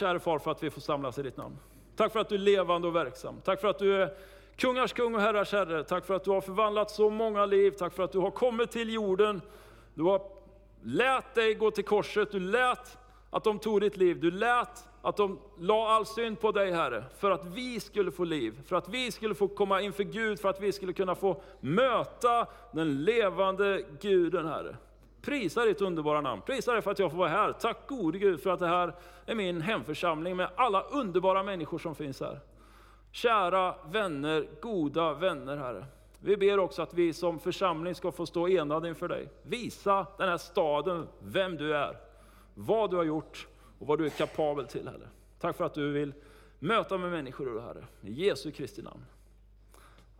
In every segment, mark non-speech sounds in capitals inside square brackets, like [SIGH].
käre far, för att vi får samlas i ditt namn. Tack för att du är levande och verksam. Tack för att du är kungars kung och herrars herre. Tack för att du har förvandlat så många liv. Tack för att du har kommit till jorden. Du har lät dig gå till korset. Du lät att de tog ditt liv. Du lät att de la all synd på dig Herre, för att vi skulle få liv, för att vi skulle få komma inför Gud, för att vi skulle kunna få möta den levande Guden Herre. Prisa ditt underbara namn. Prisa dig för att jag får vara här. Tack gode Gud för att det här är min hemförsamling med alla underbara människor som finns här. Kära vänner, goda vänner Herre. Vi ber också att vi som församling ska få stå enade inför dig. Visa den här staden vem du är, vad du har gjort och vad du är kapabel till Herre. Tack för att du vill möta med människor Herre. I Jesu Kristi namn.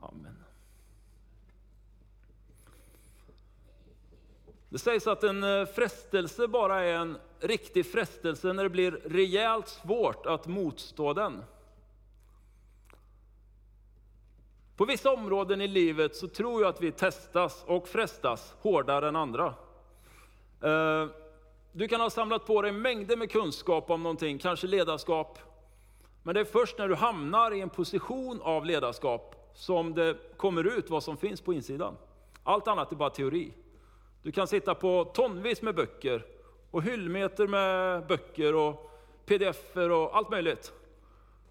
Amen. Det sägs att en eh, frestelse bara är en riktig frestelse när det blir rejält svårt att motstå den. På vissa områden i livet så tror jag att vi testas och frestas hårdare än andra. Eh, du kan ha samlat på dig mängder med kunskap om någonting, kanske ledarskap. Men det är först när du hamnar i en position av ledarskap som det kommer ut vad som finns på insidan. Allt annat är bara teori. Du kan sitta på tonvis med böcker och hyllmeter med böcker och pdf och allt möjligt.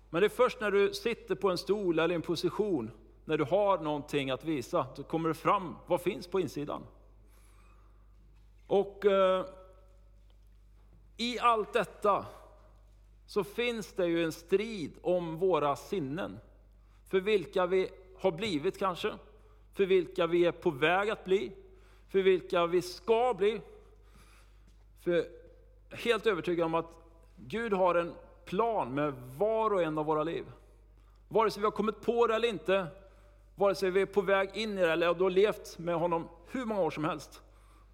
Men det är först när du sitter på en stol eller en position, när du har någonting att visa, så kommer det fram vad finns på insidan. Och eh, i allt detta så finns det ju en strid om våra sinnen. För vilka vi har blivit kanske, för vilka vi är på väg att bli, för vilka vi ska bli. För helt övertygad om att Gud har en plan med var och en av våra liv. Vare sig vi har kommit på det eller inte, vare sig vi är på väg in i det eller har levt med honom hur många år som helst,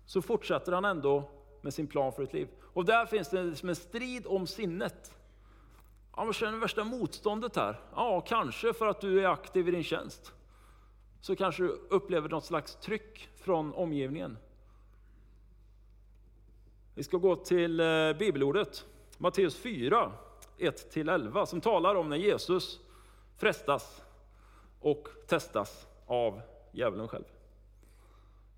så fortsätter han ändå med sin plan för ditt liv. Och där finns det liksom en strid om sinnet. Ja, man känner värsta motståndet här? Ja, kanske för att du är aktiv i din tjänst. Så kanske du upplever något slags tryck från omgivningen. Vi ska gå till eh, bibelordet, Matteus 4, 1-11, som talar om när Jesus frestas och testas av djävulen själv.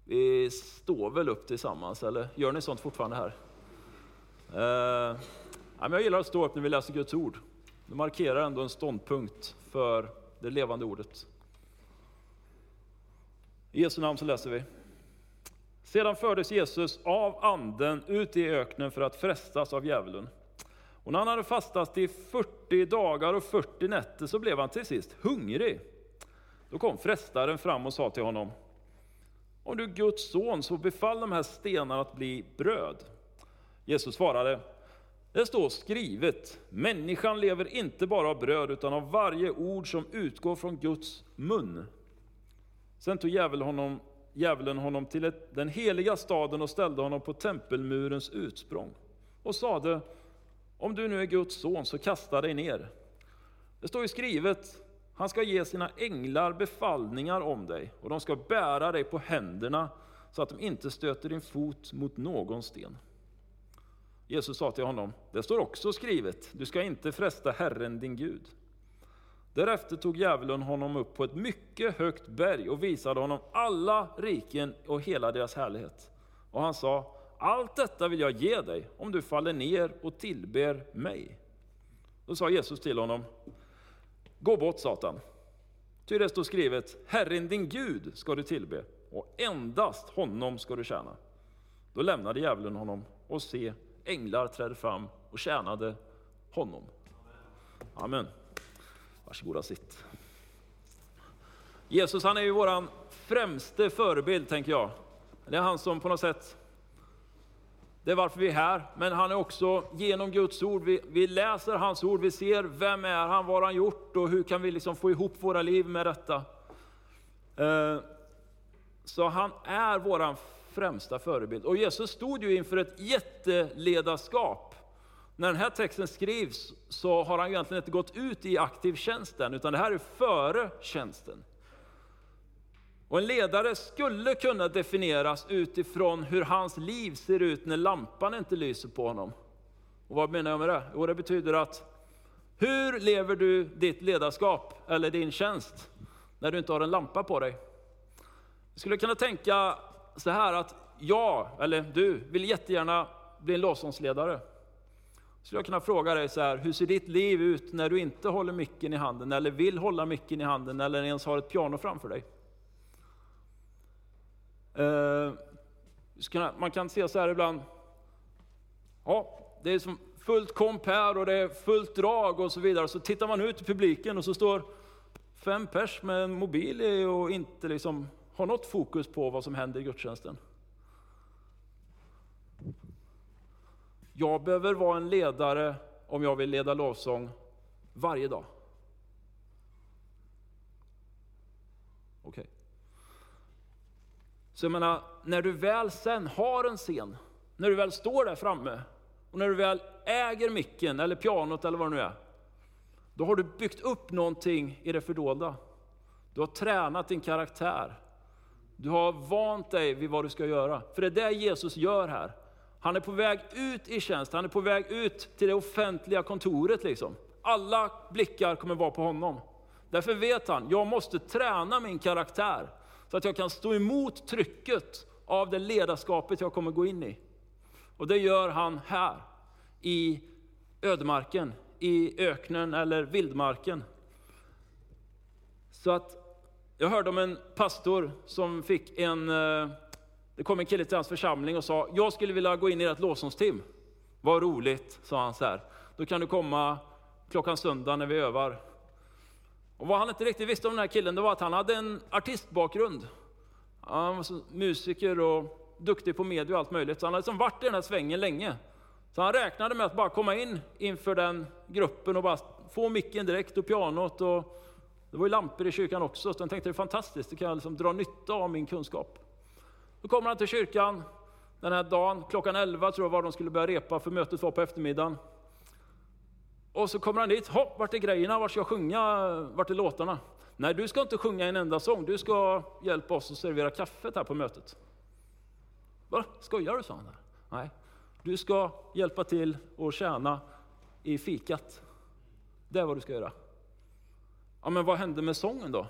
Vi står väl upp tillsammans, eller gör ni sånt fortfarande här? Eh, jag gillar att stå upp när vi läser Guds ord. Det markerar ändå en ståndpunkt för det levande ordet. I Jesu namn så läser vi. Sedan fördes Jesus av anden ut i öknen för att frestas av djävulen. Och när han hade fastat i 40 dagar och 40 nätter så blev han till sist hungrig. Då kom frestaren fram och sa till honom, om du är Guds son så befall de här stenarna att bli bröd. Jesus svarade, det står skrivet, människan lever inte bara av bröd utan av varje ord som utgår från Guds mun. Sen tog djävulen honom, djävulen honom till ett, den heliga staden och ställde honom på tempelmurens utsprång och sade, om du nu är Guds son så kasta dig ner. Det står ju skrivet, han ska ge sina änglar befallningar om dig och de ska bära dig på händerna så att de inte stöter din fot mot någon sten. Jesus sa till honom, det står också skrivet, du ska inte fresta Herren din Gud. Därefter tog djävulen honom upp på ett mycket högt berg och visade honom alla riken och hela deras härlighet. Och han sa, allt detta vill jag ge dig om du faller ner och tillber mig. Då sa Jesus till honom, Gå bort Satan. Ty det står skrivet, Herren din Gud ska du tillbe och endast honom ska du tjäna. Då lämnade djävulen honom och se, änglar trädde fram och tjänade honom. Amen. Varsågoda sitt. Jesus han är ju våran främste förebild tänker jag. Det är han som på något sätt det är varför vi är här, men han är också genom Guds ord, vi, vi läser hans ord, vi ser vem är han, vad har han gjort och hur kan vi liksom få ihop våra liv med detta. Eh, så han är vår främsta förebild. Och Jesus stod ju inför ett jätteledarskap. När den här texten skrivs så har han egentligen inte gått ut i aktiv tjänst än, utan det här är före tjänsten. Och en ledare skulle kunna definieras utifrån hur hans liv ser ut när lampan inte lyser på honom. Och vad menar jag med det? Jo, det betyder att hur lever du ditt ledarskap eller din tjänst när du inte har en lampa på dig? Jag skulle kunna tänka så här att jag, eller du, vill jättegärna bli en lovsångsledare. Skulle jag kunna fråga dig så här, hur ser ditt liv ut när du inte håller micken i handen, eller vill hålla micken i handen, eller ens har ett piano framför dig? Eh, man kan se så här ibland, ja, det är som fullt komp här och det är fullt drag och så vidare. Så tittar man ut i publiken och så står fem pers med en mobil i och inte liksom har något fokus på vad som händer i gudstjänsten. Jag behöver vara en ledare om jag vill leda lovsång varje dag. Okej. Okay. Så jag menar, när du väl sen har en scen, när du väl står där framme och när du väl äger micken eller pianot eller vad det nu är, då har du byggt upp någonting i det fördolda. Du har tränat din karaktär. Du har vant dig vid vad du ska göra. För det är det Jesus gör här. Han är på väg ut i tjänst, han är på väg ut till det offentliga kontoret. Liksom. Alla blickar kommer vara på honom. Därför vet han, jag måste träna min karaktär så att jag kan stå emot trycket av det ledarskapet jag kommer gå in i. Och det gör han här, i ödemarken, i öknen eller vildmarken. Så att jag hörde om en pastor som fick en, eh, det kom en kille till hans församling och sa, jag skulle vilja gå in i ert lovsångsteam. Vad roligt, sa han så här. Då kan du komma klockan söndag när vi övar. Och vad han inte riktigt visste om den här killen, det var att han hade en artistbakgrund. Han var musiker och duktig på media och allt möjligt. Så han hade liksom varit i den här svängen länge. Så han räknade med att bara komma in inför den gruppen och bara få micken direkt och pianot. Och det var ju lampor i kyrkan också, så han tänkte det är fantastiskt, det kan jag liksom dra nytta av min kunskap. Då kommer han till kyrkan den här dagen, klockan 11 tror jag var de skulle börja repa för mötet var på eftermiddagen. Och så kommer han dit, hopp, vart är grejerna, vart ska jag sjunga, vart är låtarna? Nej, du ska inte sjunga en enda sång, du ska hjälpa oss att servera kaffet här på mötet. Va, skojar du? sa han. Där. Nej, du ska hjälpa till och tjäna i fikat. Det är vad du ska göra. Ja, men vad hände med sången då?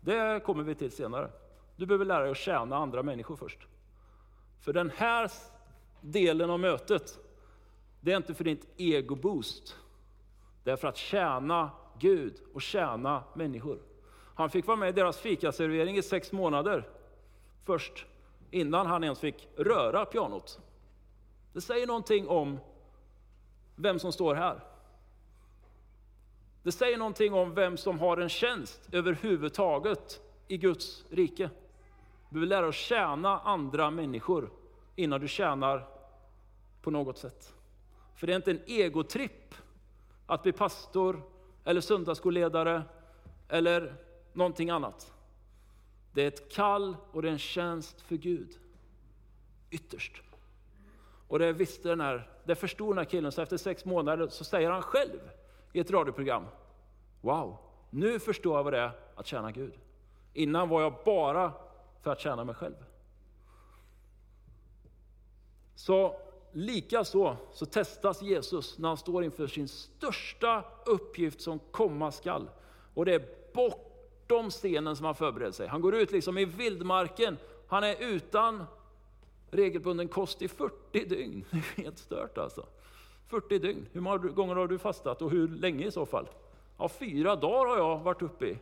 Det kommer vi till senare. Du behöver lära dig att tjäna andra människor först. För den här delen av mötet, det är inte för ditt ego-boost. Det är för att tjäna Gud och tjäna människor. Han fick vara med i deras fikaservering i sex månader först, innan han ens fick röra pianot. Det säger någonting om vem som står här. Det säger någonting om vem som har en tjänst överhuvudtaget i Guds rike. Du vill lära dig att tjäna andra människor innan du tjänar på något sätt. För det är inte en egotripp att bli pastor eller söndagsskolledare eller någonting annat. Det är ett kall och det är en tjänst för Gud. Ytterst. Och det visste den här, det förstod den här killen, så efter sex månader så säger han själv i ett radioprogram, wow, nu förstår jag vad det är att tjäna Gud. Innan var jag bara för att tjäna mig själv. Så likaså så, så testas Jesus när han står inför sin största uppgift som komma skall. Och det är bortom scenen som han förbereder sig. Han går ut liksom i vildmarken, han är utan regelbunden kost i 40 dygn. [LAUGHS] Det är helt stört alltså. 40 dygn. Hur många gånger har du fastat och hur länge i så fall? Ja, fyra dagar har jag varit uppe i.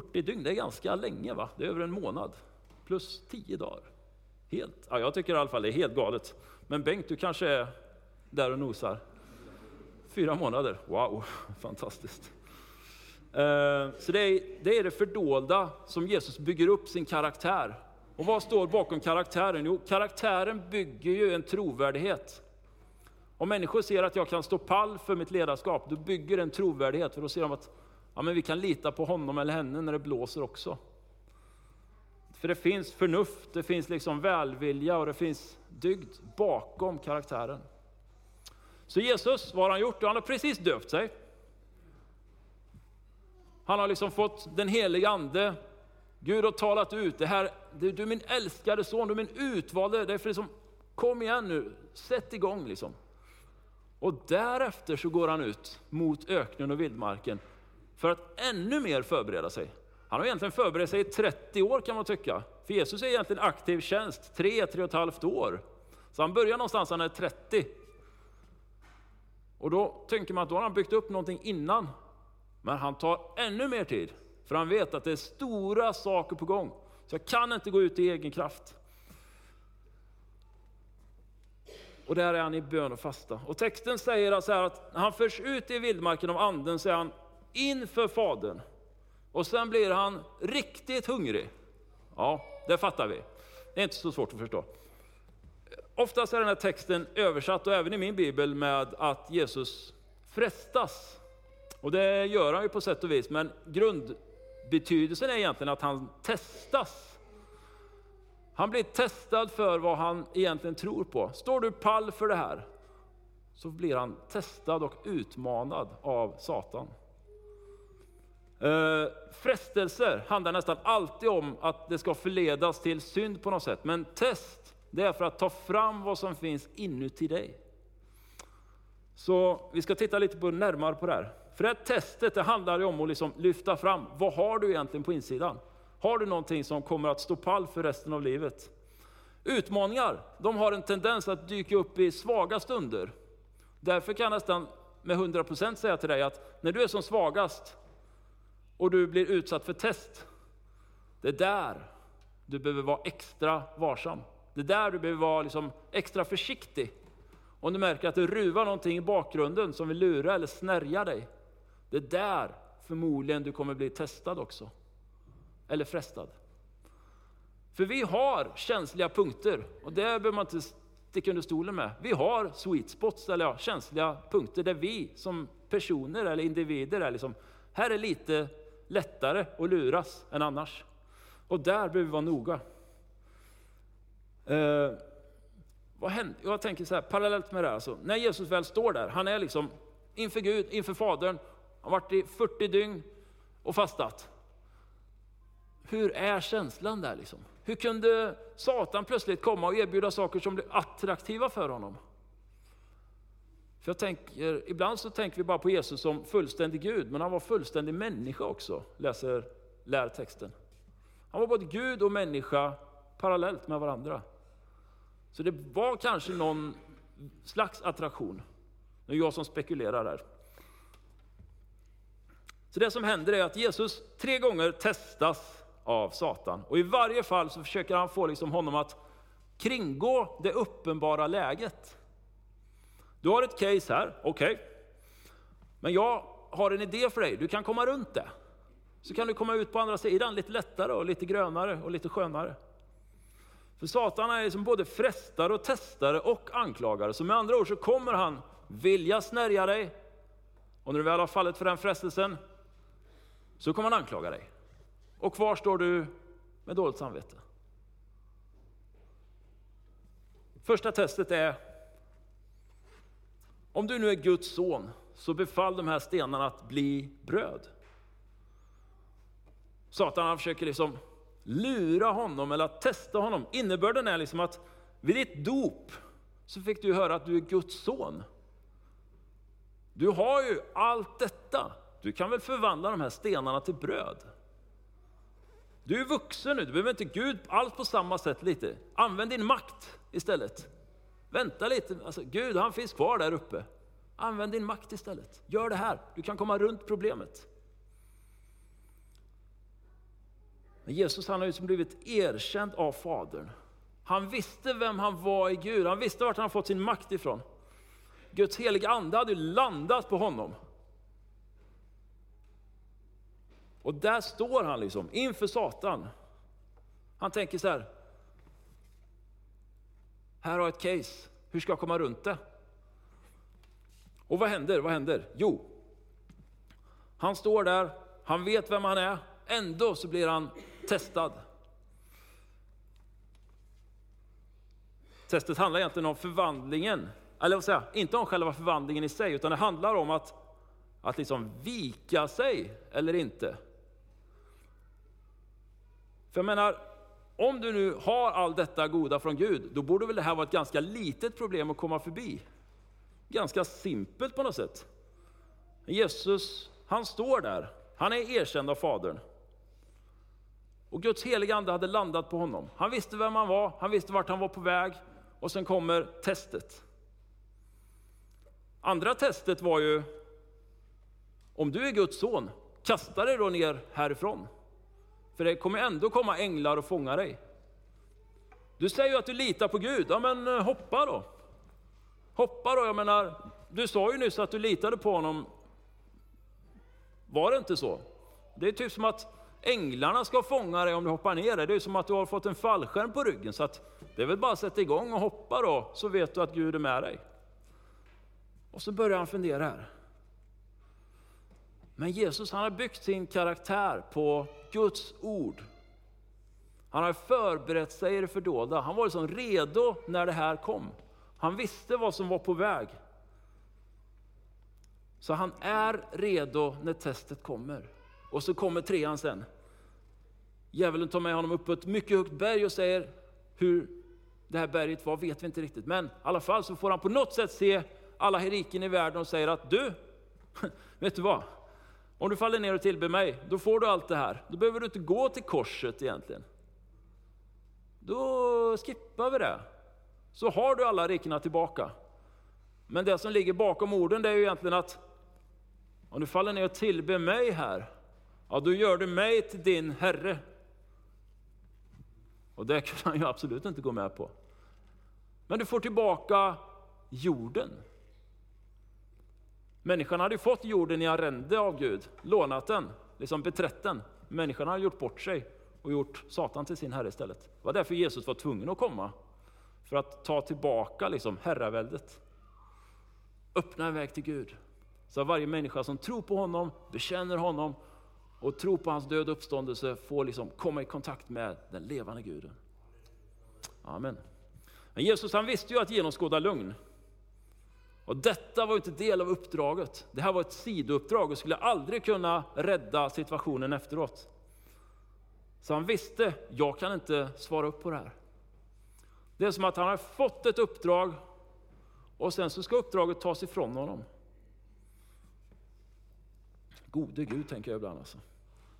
40 dygn, det är ganska länge va? Det är över en månad. Plus 10 dagar. Helt, ja, jag tycker i alla fall det är helt galet. Men Bengt, du kanske är där och nosar? Fyra månader, wow, [LAUGHS] fantastiskt. Eh, så det är, det är det fördolda som Jesus bygger upp sin karaktär och vad står bakom karaktären? Jo, karaktären bygger ju en trovärdighet. Om människor ser att jag kan stå pall för mitt ledarskap, då bygger det en trovärdighet. För då ser de att ja, men vi kan lita på honom eller henne när det blåser också. För det finns förnuft, det finns liksom välvilja och det finns dygd bakom karaktären. Så Jesus, vad har han gjort? Han har precis döpt sig. Han har liksom fått den heliga ande Gud har talat ut, det här, du är min älskade son, du är min utvalde. Det är för liksom Kom igen nu, sätt igång liksom. Och därefter så går han ut mot öknen och vildmarken för att ännu mer förbereda sig. Han har egentligen förberett sig i 30 år kan man tycka. För Jesus är egentligen aktiv tjänst, 3, 3 och ett halvt år. Så han börjar någonstans när han är 30. Och då tänker man att då har han byggt upp någonting innan. Men han tar ännu mer tid, för han vet att det är stora saker på gång. Så jag kan inte gå ut i egen kraft. Och där är han i bön och fasta. Och texten säger alltså att när han förs ut i vildmarken av anden så är han inför Fadern. Och sen blir han riktigt hungrig. Ja, det fattar vi. Det är inte så svårt att förstå. Oftast är den här texten översatt, och även i min bibel, med att Jesus frestas. Och det gör han ju på sätt och vis, men grundbetydelsen är egentligen att han testas. Han blir testad för vad han egentligen tror på. Står du pall för det här, så blir han testad och utmanad av Satan. Eh, frestelser handlar nästan alltid om att det ska förledas till synd på något sätt. Men test, det är för att ta fram vad som finns inuti dig. Så vi ska titta lite på, närmare på det här. För det här testet det handlar om att liksom lyfta fram, vad har du egentligen på insidan? Har du någonting som kommer att stå pall för resten av livet? Utmaningar, de har en tendens att dyka upp i svaga stunder. Därför kan jag nästan med 100% säga till dig att när du är som svagast, och du blir utsatt för test. Det är där du behöver vara extra varsam. Det är där du behöver vara liksom extra försiktig. Om du märker att det ruvar någonting i bakgrunden som vill lura eller snärja dig. Det är där förmodligen du kommer bli testad också. Eller frestad. För vi har känsliga punkter och det behöver man inte sticka under stolen med. Vi har sweet spots, eller ja, känsliga punkter där vi som personer eller individer är liksom, här är lite lättare att luras än annars. Och där behöver vi vara noga. Eh, vad händer? Jag tänker så här, parallellt med det här, alltså, när Jesus väl står där, han är liksom inför Gud, inför Fadern, han har varit i 40 dygn och fastat. Hur är känslan där liksom? Hur kunde Satan plötsligt komma och erbjuda saker som blev attraktiva för honom? För jag tänker, ibland så tänker vi bara på Jesus som fullständig Gud, men han var fullständig människa också, läser lärtexten. Han var både Gud och människa parallellt med varandra. Så det var kanske någon slags attraktion. Det är jag som spekulerar här. Så det som händer är att Jesus tre gånger testas av Satan. Och i varje fall så försöker han få liksom honom att kringgå det uppenbara läget. Du har ett case här, okej. Okay. Men jag har en idé för dig, du kan komma runt det. Så kan du komma ut på andra sidan lite lättare och lite grönare och lite skönare. För Satan är liksom både frestare och testare och anklagare. Så med andra ord så kommer han vilja snärja dig. Och när du väl har fallit för den frestelsen så kommer han anklaga dig. Och kvar står du med dåligt samvete. Första testet är om du nu är Guds son, så befall de här stenarna att bli bröd. Satan han försöker liksom lura honom eller att testa honom. Innebörden är liksom att vid ditt dop så fick du höra att du är Guds son. Du har ju allt detta. Du kan väl förvandla de här stenarna till bröd? Du är vuxen nu, du behöver inte Gud allt på samma sätt lite. Använd din makt istället. Vänta lite, alltså, Gud han finns kvar där uppe. Använd din makt istället. Gör det här, du kan komma runt problemet. Men Jesus han har ju blivit erkänd av Fadern. Han visste vem han var i Gud, han visste vart han fått sin makt ifrån. Guds heliga ande hade landat på honom. Och där står han liksom inför Satan. Han tänker så här. Här har jag ett case, hur ska jag komma runt det? Och vad händer? Vad händer? Jo, han står där, han vet vem han är, ändå så blir han testad. Testet handlar egentligen om förvandlingen, eller vad säger inte om själva förvandlingen i sig, utan det handlar om att, att liksom vika sig eller inte. För jag menar, om du nu har allt detta goda från Gud, då borde väl det här vara ett ganska litet problem att komma förbi. Ganska simpelt på något sätt. Jesus, han står där. Han är erkänd av Fadern. Och Guds heliga Ande hade landat på honom. Han visste vem han var, han visste vart han var på väg. Och sen kommer testet. Andra testet var ju, om du är Guds son, kasta dig då ner härifrån. För det kommer ändå komma änglar och fånga dig. Du säger ju att du litar på Gud, ja men eh, hoppa då. Hoppa då, jag menar, du sa ju nyss att du litade på honom. Var det inte så? Det är typ som att änglarna ska fånga dig om du hoppar ner. Det är som att du har fått en fallskärm på ryggen. Så att det är väl bara att sätta igång och hoppa då, så vet du att Gud är med dig. Och så börjar han fundera här. Men Jesus han har byggt sin karaktär på Guds ord. Han har förberett sig i det fördolda. Han var liksom redo när det här kom. Han visste vad som var på väg. Så han är redo när testet kommer. Och så kommer trean sen. Djävulen tar med honom upp på ett mycket högt berg och säger hur det här berget var vet vi inte riktigt. Men i alla fall så får han på något sätt se alla heriken i världen och säger att du, [LAUGHS] vet du vad? Om du faller ner och tillber mig, då får du allt det här. Då behöver du inte gå till korset egentligen. Då skippar vi det. Så har du alla rikena tillbaka. Men det som ligger bakom orden det är ju egentligen att om du faller ner och tillber mig här, ja då gör du mig till din Herre. Och det kan han ju absolut inte gå med på. Men du får tillbaka jorden. Människan hade ju fått jorden i arrende av Gud, lånat den, liksom beträtt den. Människan hade gjort bort sig och gjort Satan till sin herre istället. Det var därför Jesus var tvungen att komma, för att ta tillbaka liksom herraväldet. Öppna en väg till Gud. Så att varje människa som tror på honom, bekänner honom och tror på hans död och uppståndelse får liksom komma i kontakt med den levande guden. Amen. Men Jesus han visste ju att genomskåda lugn. Och detta var inte del av uppdraget. Det här var ett sidouppdrag och skulle aldrig kunna rädda situationen efteråt. Så han visste, jag kan inte svara upp på det här. Det är som att han har fått ett uppdrag och sen så ska uppdraget tas ifrån honom. Gode Gud, tänker jag ibland. Alltså.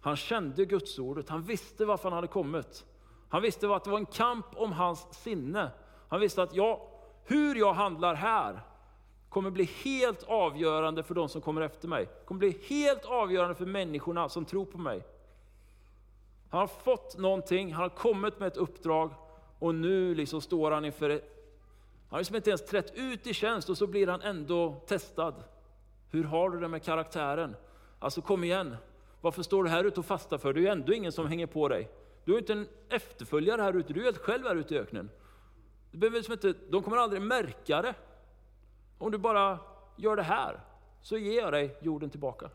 Han kände Gudsordet, han visste varför han hade kommit. Han visste att det var en kamp om hans sinne. Han visste att ja, hur jag handlar här kommer bli helt avgörande för de som kommer efter mig. kommer bli helt avgörande för människorna som tror på mig. Han har fått någonting, han har kommit med ett uppdrag och nu liksom står han inför ett... Han har liksom inte ens trätt ut i tjänst och så blir han ändå testad. Hur har du det med karaktären? Alltså kom igen, varför står du här ute och fastar för? Det är ju ändå ingen som hänger på dig. Du har inte en efterföljare här ute, du är helt själv här ute i öknen. Du behöver liksom inte, de kommer aldrig märka det. Om du bara gör det här, så ger jag dig jorden tillbaka.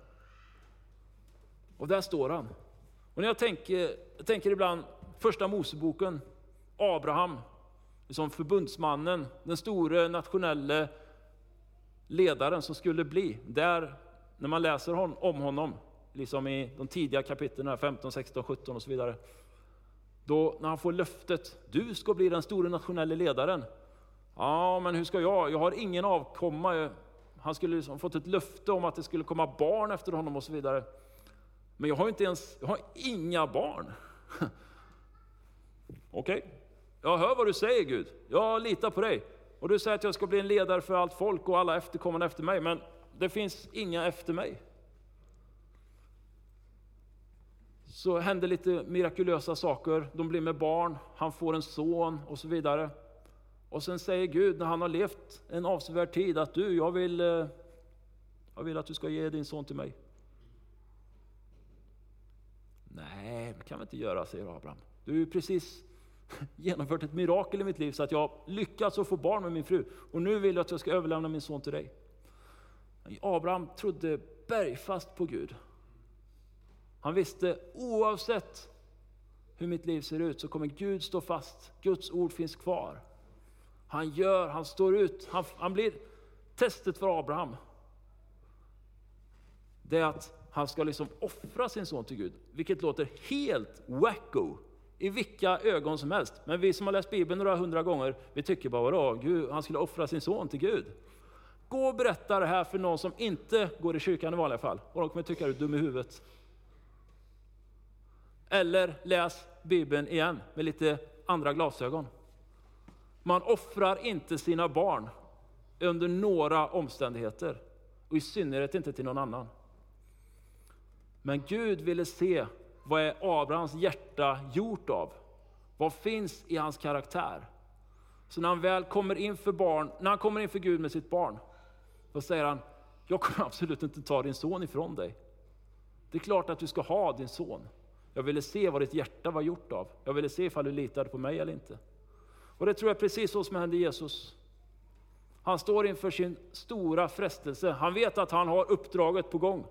Och där står han. Och när jag tänker, jag tänker ibland, första Moseboken, Abraham, som förbundsmannen, den store nationella ledaren som skulle bli. Där, när man läser om honom, liksom i de tidiga kapitlen, 15, 16, 17 och så vidare. Då när han får löftet, du ska bli den store nationella ledaren. Ja, men hur ska jag? Jag har ingen avkomma. Han skulle liksom fått ett löfte om att det skulle komma barn efter honom och så vidare. Men jag har inte ens, jag har inga barn. [LAUGHS] Okej, okay. jag hör vad du säger Gud. Jag litar på dig. Och du säger att jag ska bli en ledare för allt folk och alla efterkommande efter mig. Men det finns inga efter mig. Så händer lite mirakulösa saker. De blir med barn, han får en son och så vidare. Och sen säger Gud när han har levt en avsevärd tid att du, jag vill, eh, jag vill att du ska ge din son till mig. Nej, det kan vi inte göra, säger Abraham. Du har ju precis [LAUGHS] genomfört ett mirakel i mitt liv så att jag lyckats att få barn med min fru. Och nu vill jag att jag ska överlämna min son till dig. Abraham trodde bergfast på Gud. Han visste oavsett hur mitt liv ser ut så kommer Gud stå fast. Guds ord finns kvar. Han gör, han står ut, han, han blir testet för Abraham. Det är att han ska liksom offra sin son till Gud, vilket låter helt wacko i vilka ögon som helst. Men vi som har läst Bibeln några hundra gånger, vi tycker bara, vadå, Gud, han skulle offra sin son till Gud. Gå och berätta det här för någon som inte går i kyrkan i vanliga fall, och de kommer tycka att du är dum i huvudet. Eller läs Bibeln igen med lite andra glasögon. Man offrar inte sina barn under några omständigheter, och i synnerhet inte till någon annan. Men Gud ville se vad är Abrahams hjärta gjort av? Vad finns i hans karaktär? Så när han väl kommer inför barn, när han kommer inför Gud med sitt barn, då säger han, jag kommer absolut inte ta din son ifrån dig. Det är klart att du ska ha din son. Jag ville se vad ditt hjärta var gjort av. Jag ville se ifall du litade på mig eller inte. Och det tror jag är precis så som hände Jesus. Han står inför sin stora frestelse. Han vet att han har uppdraget på gång.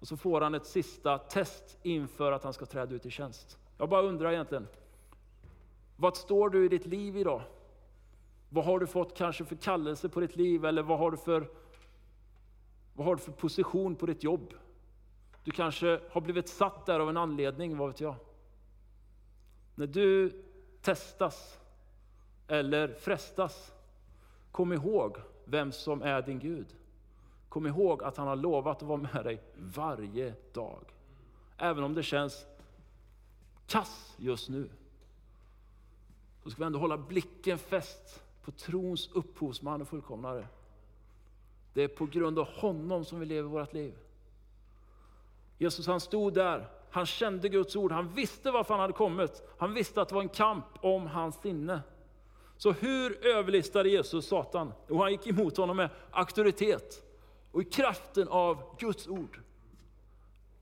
Och så får han ett sista test inför att han ska träda ut i tjänst. Jag bara undrar egentligen, vad står du i ditt liv idag? Vad har du fått kanske för kallelse på ditt liv eller vad har du för, vad har du för position på ditt jobb? Du kanske har blivit satt där av en anledning, vad vet jag? När du testas eller frestas, kom ihåg vem som är din Gud. Kom ihåg att han har lovat att vara med dig varje dag. Även om det känns kass just nu. Så ska vi ändå hålla blicken fäst på trons upphovsman och fullkomnare. Det är på grund av honom som vi lever vårt liv. Jesus han stod där, han kände Guds ord, han visste varför han hade kommit. Han visste att det var en kamp om hans sinne. Så hur överlistade Jesus Satan? Och han gick emot honom med auktoritet och i kraften av Guds ord.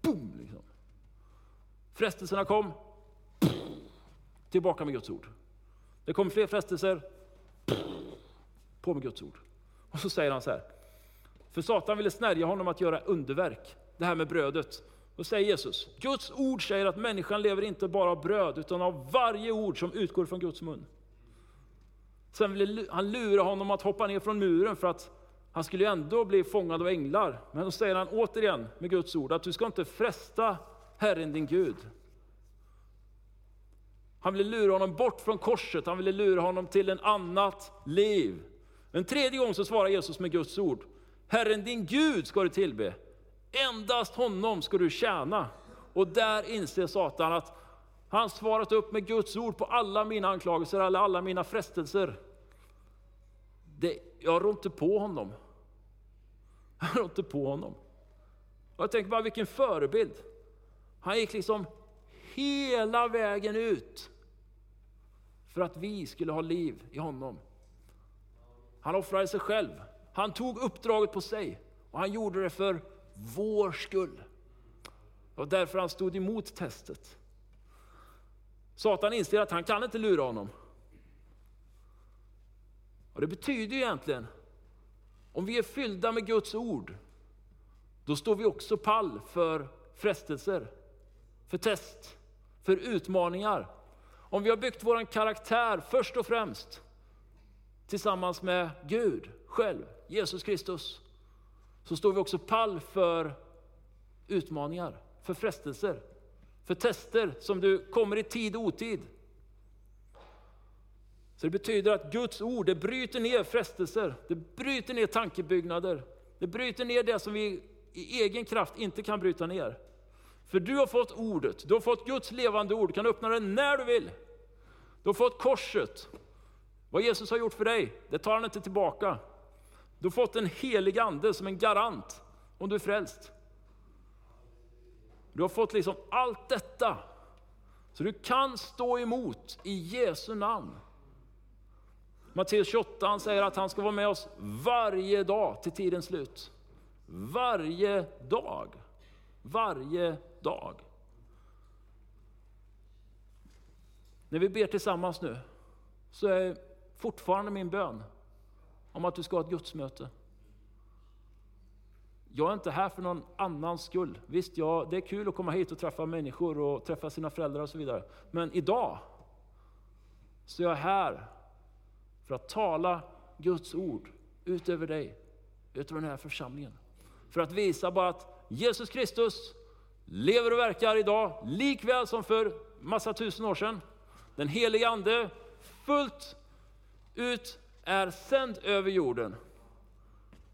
Boom! Liksom. Frestelserna kom, tillbaka med Guds ord. Det kom fler frestelser, på med Guds ord. Och så säger han så här, för Satan ville snärja honom att göra underverk, det här med brödet. Då säger Jesus, Guds ord säger att människan lever inte bara av bröd, utan av varje ord som utgår från Guds mun. Sen ville han lura honom att hoppa ner från muren för att han skulle ju ändå bli fångad av änglar. Men då säger han återigen med Guds ord att du ska inte fresta Herren din Gud. Han ville lura honom bort från korset, han ville lura honom till en annat liv. En tredje gång så svarar Jesus med Guds ord. Herren din Gud ska du tillbe. Endast honom ska du tjäna. Och där inser Satan att han svarat upp med Guds ord på alla mina anklagelser, alla, alla mina frestelser. Det, jag rår inte på honom. Jag rår inte på honom. Och jag tänker bara vilken förebild. Han gick liksom hela vägen ut för att vi skulle ha liv i honom. Han offrade sig själv. Han tog uppdraget på sig och han gjorde det för vår skull. Det var därför han stod emot testet. Satan inser att han kan inte lura honom. Och Det betyder egentligen, om vi är fyllda med Guds ord, då står vi också pall för frestelser, för test, för utmaningar. Om vi har byggt vår karaktär först och främst tillsammans med Gud själv, Jesus Kristus, så står vi också pall för utmaningar, för frestelser, för tester som du kommer i tid och otid. Så det betyder att Guds ord, det bryter ner frestelser, det bryter ner tankebyggnader, det bryter ner det som vi i egen kraft inte kan bryta ner. För du har fått ordet, du har fått Guds levande ord, du kan öppna det när du vill. Du har fått korset. Vad Jesus har gjort för dig, det tar han inte tillbaka. Du har fått en helig ande som en garant om du är frälst. Du har fått liksom allt detta. Så du kan stå emot i Jesu namn. Matteus 28 han säger att han ska vara med oss varje dag till tidens slut. Varje dag. Varje dag. När vi ber tillsammans nu så är fortfarande min bön om att du ska ha ett gudsmöte. Jag är inte här för någon annans skull. Visst, ja, det är kul att komma hit och träffa människor och träffa sina föräldrar och så vidare. Men idag så är jag här för att tala Guds ord ut över dig, ut över den här församlingen. För att visa bara att Jesus Kristus, lever och verkar idag, likväl som för massa tusen år sedan. Den helige Ande fullt ut är sänd över jorden.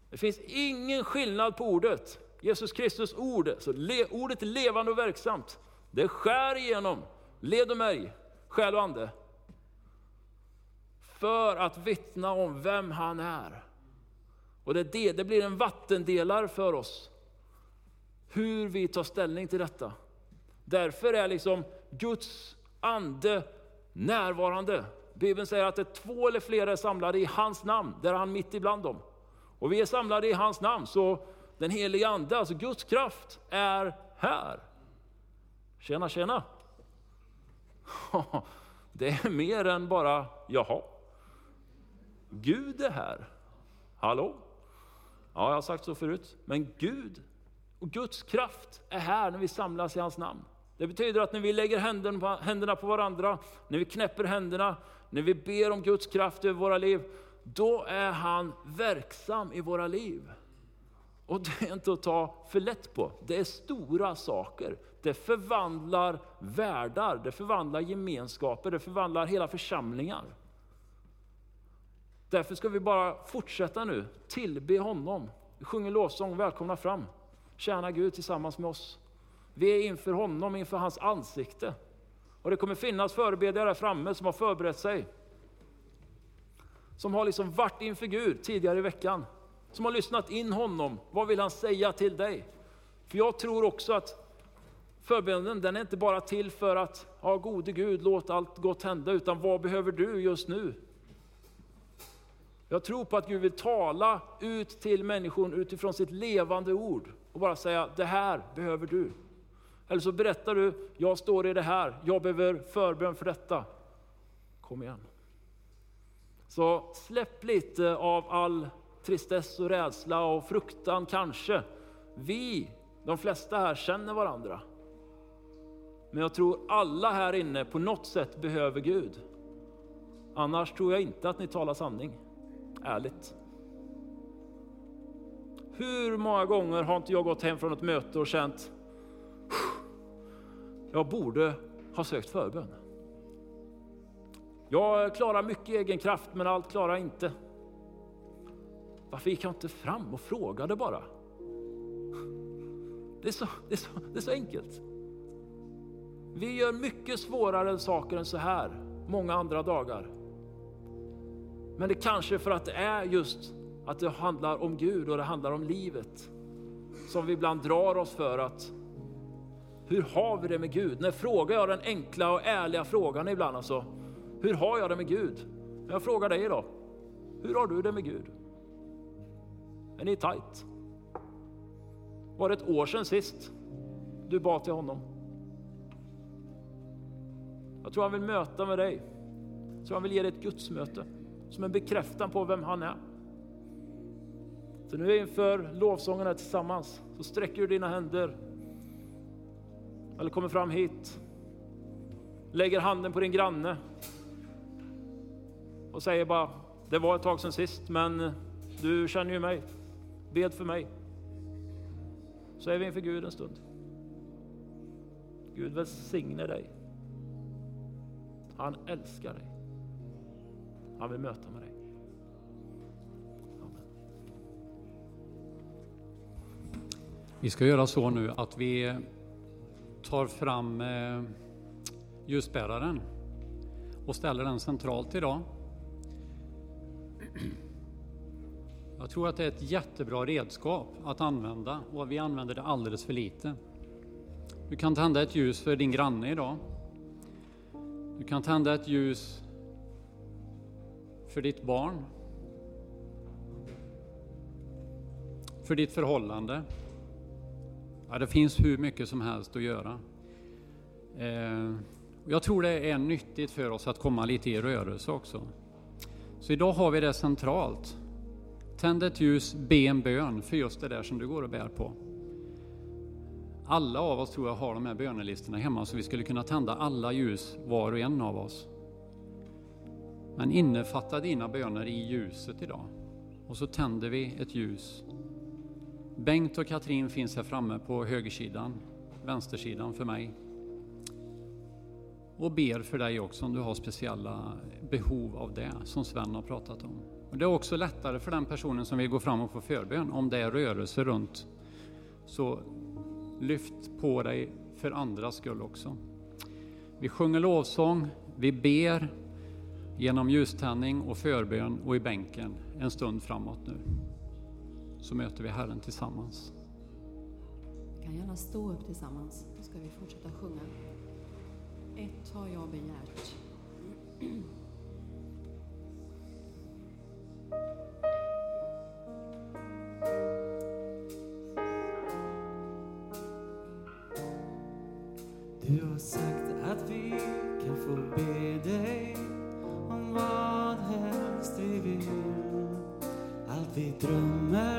Det finns ingen skillnad på ordet. Jesus Kristus ord, så le, ordet är levande och verksamt. Det skär igenom led och märg, själ och ande. För att vittna om vem han är. Och det, det, det blir en vattendelare för oss. Hur vi tar ställning till detta. Därför är liksom Guds ande närvarande. Bibeln säger att det är två eller flera är samlade i hans namn, där är han mitt ibland dem. Och vi är samlade i hans namn, så den heliga ande, alltså Guds kraft, är här. Tjena, tjena! [LAUGHS] Det är mer än bara, jaha. Gud är här. Hallå? Ja, jag har sagt så förut. Men Gud och Guds kraft är här när vi samlas i hans namn. Det betyder att när vi lägger händerna på varandra, när vi knäpper händerna, när vi ber om Guds kraft över våra liv, då är han verksam i våra liv. Och det är inte att ta för lätt på. Det är stora saker. Det förvandlar världar, det förvandlar gemenskaper, det förvandlar hela församlingar. Därför ska vi bara fortsätta nu, tillbe honom. Vi sjunger lovsång, välkomna fram. Tjäna Gud tillsammans med oss. Vi är inför honom, inför hans ansikte. Och det kommer finnas förebedjare där framme som har förberett sig. Som har liksom varit inför Gud tidigare i veckan. Som har lyssnat in honom. Vad vill han säga till dig? För jag tror också att förbönen, den är inte bara till för att, ja gode Gud, låt allt gott hända, utan vad behöver du just nu? Jag tror på att Gud vill tala ut till människor utifrån sitt levande ord och bara säga, det här behöver du. Eller så berättar du, jag står i det här, jag behöver förbön för detta. Kom igen. Så släpp lite av all tristess och rädsla och fruktan kanske. Vi, de flesta här, känner varandra. Men jag tror alla här inne på något sätt behöver Gud. Annars tror jag inte att ni talar sanning. Ärligt. Hur många gånger har inte jag gått hem från ett möte och känt jag borde ha sökt förbön. Jag klarar mycket egen kraft, men allt klarar jag inte. Varför gick jag inte fram och frågade bara? Det är så, det är så, det är så enkelt. Vi gör mycket svårare saker än så här, många andra dagar. Men det kanske är för att det är just att det handlar om Gud och det handlar om livet. Som vi ibland drar oss för att, hur har vi det med Gud? När frågar jag den enkla och ärliga frågan ibland alltså, hur har jag det med Gud? Jag frågar dig idag, hur har du det med Gud? Är ni tajt? Var det ett år sedan sist du bad till honom? Jag tror han vill möta med dig. Jag tror han vill ge dig ett gudsmöte som en bekräftan på vem han är. Så nu inför lovsången här tillsammans så sträcker du dina händer eller kommer fram hit, lägger handen på din granne och säger bara, det var ett tag sedan sist men eh, du känner ju mig, bed för mig. Så är vi inför Gud en stund. Gud välsigne dig. Han älskar dig. Han vill möta med dig. Amen. Vi ska göra så nu att vi tar fram eh, ljusbäraren och ställer den centralt idag. Jag tror att det är ett jättebra redskap att använda och vi använder det alldeles för lite. Du kan tända ett ljus för din granne idag. Du kan tända ett ljus för ditt barn. För ditt förhållande. Ja, det finns hur mycket som helst att göra. Eh, jag tror det är nyttigt för oss att komma lite i rörelse också. Så idag har vi det centralt. Tänd ett ljus, be en bön för just det där som du går och bär på. Alla av oss tror jag har de här bönelistorna hemma så vi skulle kunna tända alla ljus var och en av oss. Men innefatta dina böner i ljuset idag. Och så tänder vi ett ljus. Bengt och Katrin finns här framme på högersidan. vänstersidan för mig. Och ber för dig också om du har speciella behov av det, som Sven har pratat om. Och det är också lättare för den personen som vill gå fram och få förbön, om det är rörelse runt. Så lyft på dig för andras skull också. Vi sjunger lovsång, vi ber genom ljuständning och förbön och i bänken en stund framåt nu. Så möter vi Herren tillsammans. Vi kan gärna stå upp tillsammans, så ska vi fortsätta sjunga. Ett har jag begärt. Du har sagt att vi kan få be dig om vad helst vi vill. Allt vi drömmer